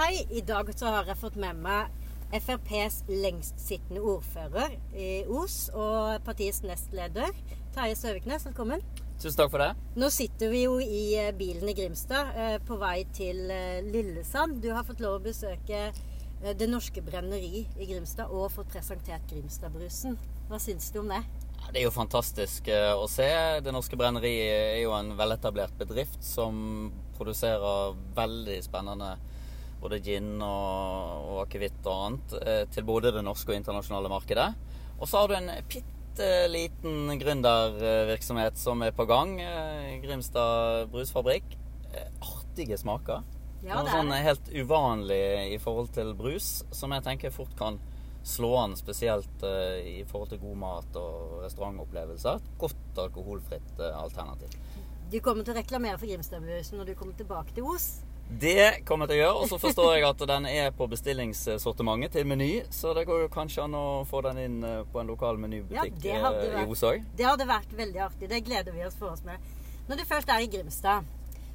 Hei, i dag så har jeg fått med meg FrPs lengstsittende ordfører i Os og partiets nestleder Terje Søviknes. Velkommen. Tusen takk for det. Nå sitter vi jo i eh, bilen i Grimstad eh, på vei til eh, Lillesand. Du har fått lov å besøke Det Norske Brenneri i Grimstad og fått presentert Grimstadbrusen. Hva syns du om det? Det er jo fantastisk å se. Det Norske Brenneri er jo en veletablert bedrift som produserer veldig spennende både gin og, og akevitt og annet eh, til både det norske og internasjonale markedet. Og så har du en bitte liten gründervirksomhet som er på gang. eh, Grimstad brusfabrikk. Eh, Artige smaker. Ja, Noe det sånn helt uvanlig i forhold til brus, som jeg tenker fort kan slå an, spesielt i forhold til god mat og restaurantopplevelser. Et godt alkoholfritt alternativ. Du kommer til å reklamere for Grimstadbrusen når du kommer tilbake til Os. Det kommer jeg til å gjøre. Og så forstår jeg at den er på bestillingssortimentet til Meny, så det går jo kanskje an å få den inn eh, på en lokal menybutikk ja, eh, i vært- Os òg. Det hadde vært veldig artig. Det gleder vi oss for oss med. Når du først er i Grimstad,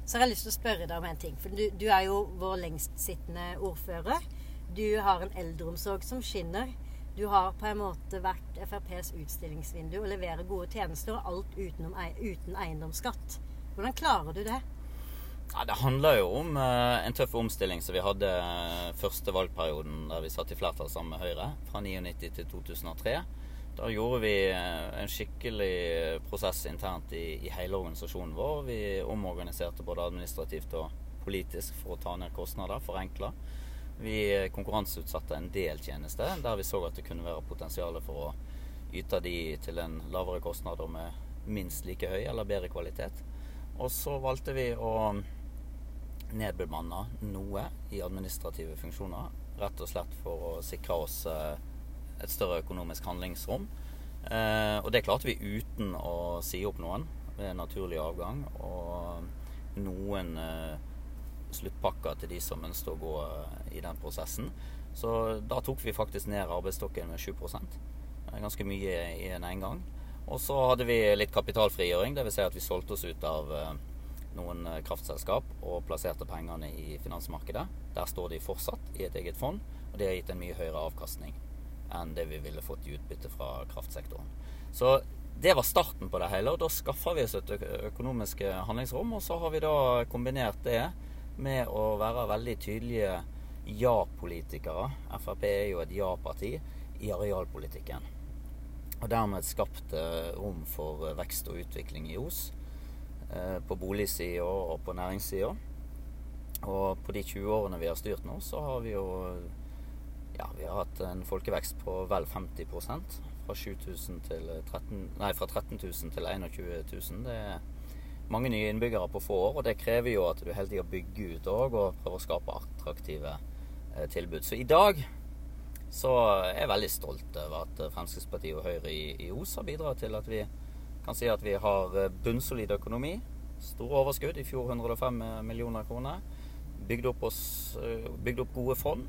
så har jeg lyst til å spørre deg om en ting. For du, du er jo vår lengstsittende ordfører. Du har en eldreomsorg som skinner. Du har på en måte vært FrPs utstillingsvindu og leverer gode tjenester, og alt utenom, uten eiendomsskatt. Hvordan klarer du det? Ja, det handler jo om eh, en tøff omstilling som vi hadde eh, første valgperioden der vi satt i flertall sammen med Høyre, fra 1999 til 2003. Da gjorde vi eh, en skikkelig prosess internt i, i hele organisasjonen vår. Vi omorganiserte både administrativt og politisk for å ta ned kostnader, forenkle. Vi konkurranseutsatte en del tjenester der vi så at det kunne være potensial for å yte de til en lavere kostnad og med minst like høy eller bedre kvalitet. Og så valgte vi å nedbemanne noe i administrative funksjoner. Rett og slett for å sikre oss eh, et større økonomisk handlingsrom. Eh, og det klarte vi uten å si opp noen ved naturlig avgang. Og noen eh, sluttpakker til de som ønsket å gå i den prosessen. Så da tok vi faktisk ned arbeidsstokken med 7 Det er ganske mye i en engang. Og så hadde vi litt kapitalfrigjøring, dvs. Si at vi solgte oss ut av noen eh, kraftselskap og plasserte pengene i finansmarkedet. Der står de fortsatt i et eget fond, og det har gitt en mye høyere avkastning enn det vi ville fått i utbytte fra kraftsektoren. Så det var starten på det hele, og da skaffa vi oss et økonomisk handlingsrom. Og så har vi da kombinert det med å være veldig tydelige ja-politikere. Frp er jo et ja-parti i arealpolitikken. Og dermed skapt eh, rom for eh, vekst og utvikling i Os. Eh, På boligsida og på næringssida. Og på de 20 årene vi har styrt nå, så har vi jo ja, vi har hatt en folkevekst på vel 50% Fra 7000 til 13, nei, fra 13 000 til 21 000. Det er mange nye innbyggere på få år, og det krever jo at du hele tida bygger ut òg og prøver å skape attraktive eh, tilbud. Så i dag så er jeg veldig stolt over at eh, Fremskrittspartiet og Høyre i, i Os har bidratt til at vi kan si at vi har eh, bunnsolid økonomi. Store overskudd, i fjor 105 millioner kroner. Bygd opp, oss, eh, bygd opp gode fond.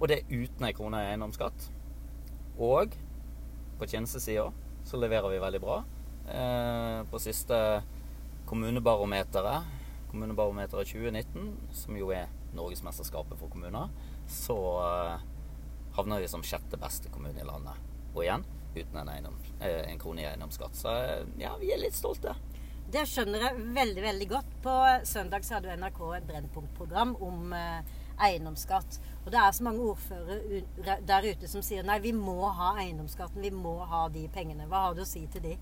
Og det uten ei krone i eiendomsskatt. Og på tjenestesida så leverer vi veldig bra. Eh, på siste kommunebarometeret, kommunebarometeret 2019, som jo er Norgesmesterskapet for kommuner, så eh, havner vi som sjette beste kommune i landet. Og igjen uten en, eiendom, eh, en krone i eiendomsskatt. Så eh, ja, vi er litt stolte. Det skjønner jeg veldig veldig godt. På søndag så hadde NRK et Brennpunkt-program om eh, eiendomsskatt. Og det er så mange ordførere der ute som sier nei, vi må ha eiendomsskatten, vi må ha de pengene. Hva har du å si til de?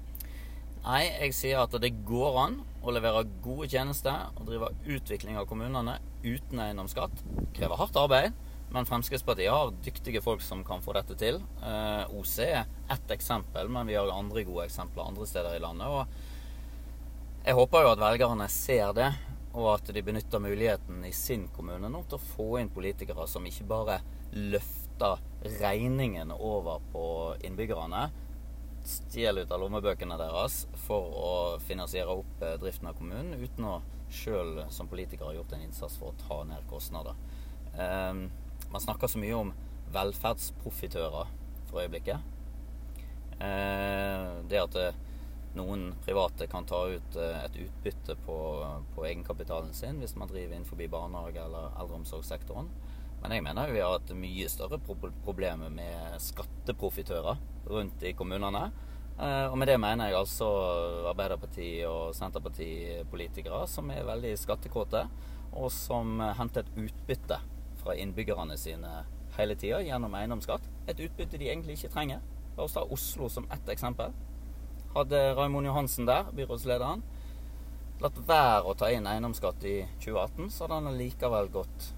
Nei, jeg sier at det går an å levere gode tjenester og drive utvikling av kommunene uten eiendomsskatt. Krever hardt arbeid, men Fremskrittspartiet har dyktige folk som kan få dette til. Eh, OC er ett eksempel, men vi har andre gode eksempler andre steder i landet. Og jeg håper jo at velgerne ser det, og at de benytter muligheten i sin kommune nå til å få inn politikere som ikke bare løfter regningen over på innbyggerne, stjeler ut av lommebøkene deres for å finansiere opp eh, driften av kommunen, uten å sjøl som politiker ha gjort en innsats for å ta ned kostnader. Eh, man snakker så mye om velferdsprofitører for øyeblikket. Eh, det at eh, noen private kan ta ut eh, et utbytte på, på egenkapitalen sin hvis man driver innenfor barnehage- eller eldreomsorgssektoren. Men jeg mener vi har et mye større problem med skatteprofitører rundt i kommunene. Og med det mener jeg altså Arbeiderparti- og Senterpartipolitikere som er veldig skattekåte, og som henter et utbytte fra innbyggerne sine hele tida gjennom eiendomsskatt. Et utbytte de egentlig ikke trenger. La oss ta Oslo som ett eksempel. Hadde Raymond Johansen der, byrådslederen, latt være å ta inn eiendomsskatt i 2018, så hadde han likevel gått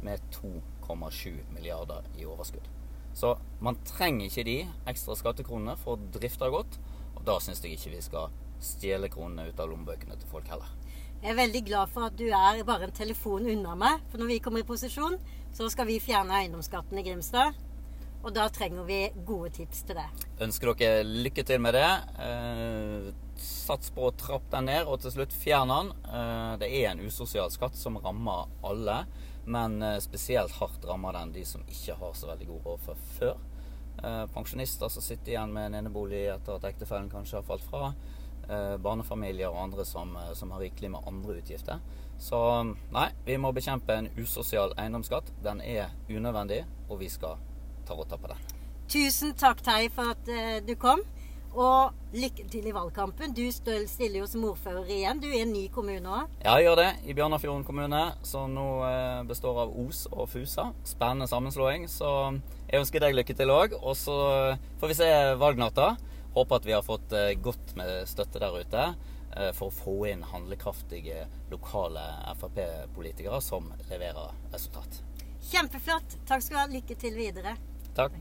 med 2,7 milliarder i overskudd. Så man trenger ikke de ekstra skattekronene for å drifte godt. Og da syns jeg ikke vi skal stjele kronene ut av lommebøkene til folk heller. Jeg er veldig glad for at du er bare en telefon unna meg. For når vi kommer i posisjon, så skal vi fjerne eiendomsskatten i Grimstad. Og da trenger vi gode tips til det. Ønsker dere lykke til med det. Eh, sats på å trappe den ned, og til slutt fjern den. Eh, det er en usosial skatt som rammer alle. Men eh, spesielt hardt rammer den de som ikke har så veldig god råd fra før. Eh, pensjonister som sitter igjen med en enebolig etter at ektefellen kanskje har falt fra. Eh, barnefamilier og andre som, som har rikelig med andre utgifter. Så nei, vi må bekjempe en usosial eiendomsskatt. Den er unødvendig, og vi skal ta rotta på den. Tusen takk, Terje, for at du kom. Og lykke til i valgkampen. Du stiller jo som ordfører igjen. Du er en ny kommune òg? Ja, jeg gjør det. I Bjørnafjorden kommune, som nå uh, består av Os og Fusa. Spennende sammenslåing. Så jeg ønsker deg lykke til òg. Og så får vi se valgnatta. Håper at vi har fått eh, godt med støtte der ute eh, for å få inn handlekraftige lokale Frp-politikere som leverer resultat. Kjempeflott. Takk skal du ha. Lykke til videre. Takk.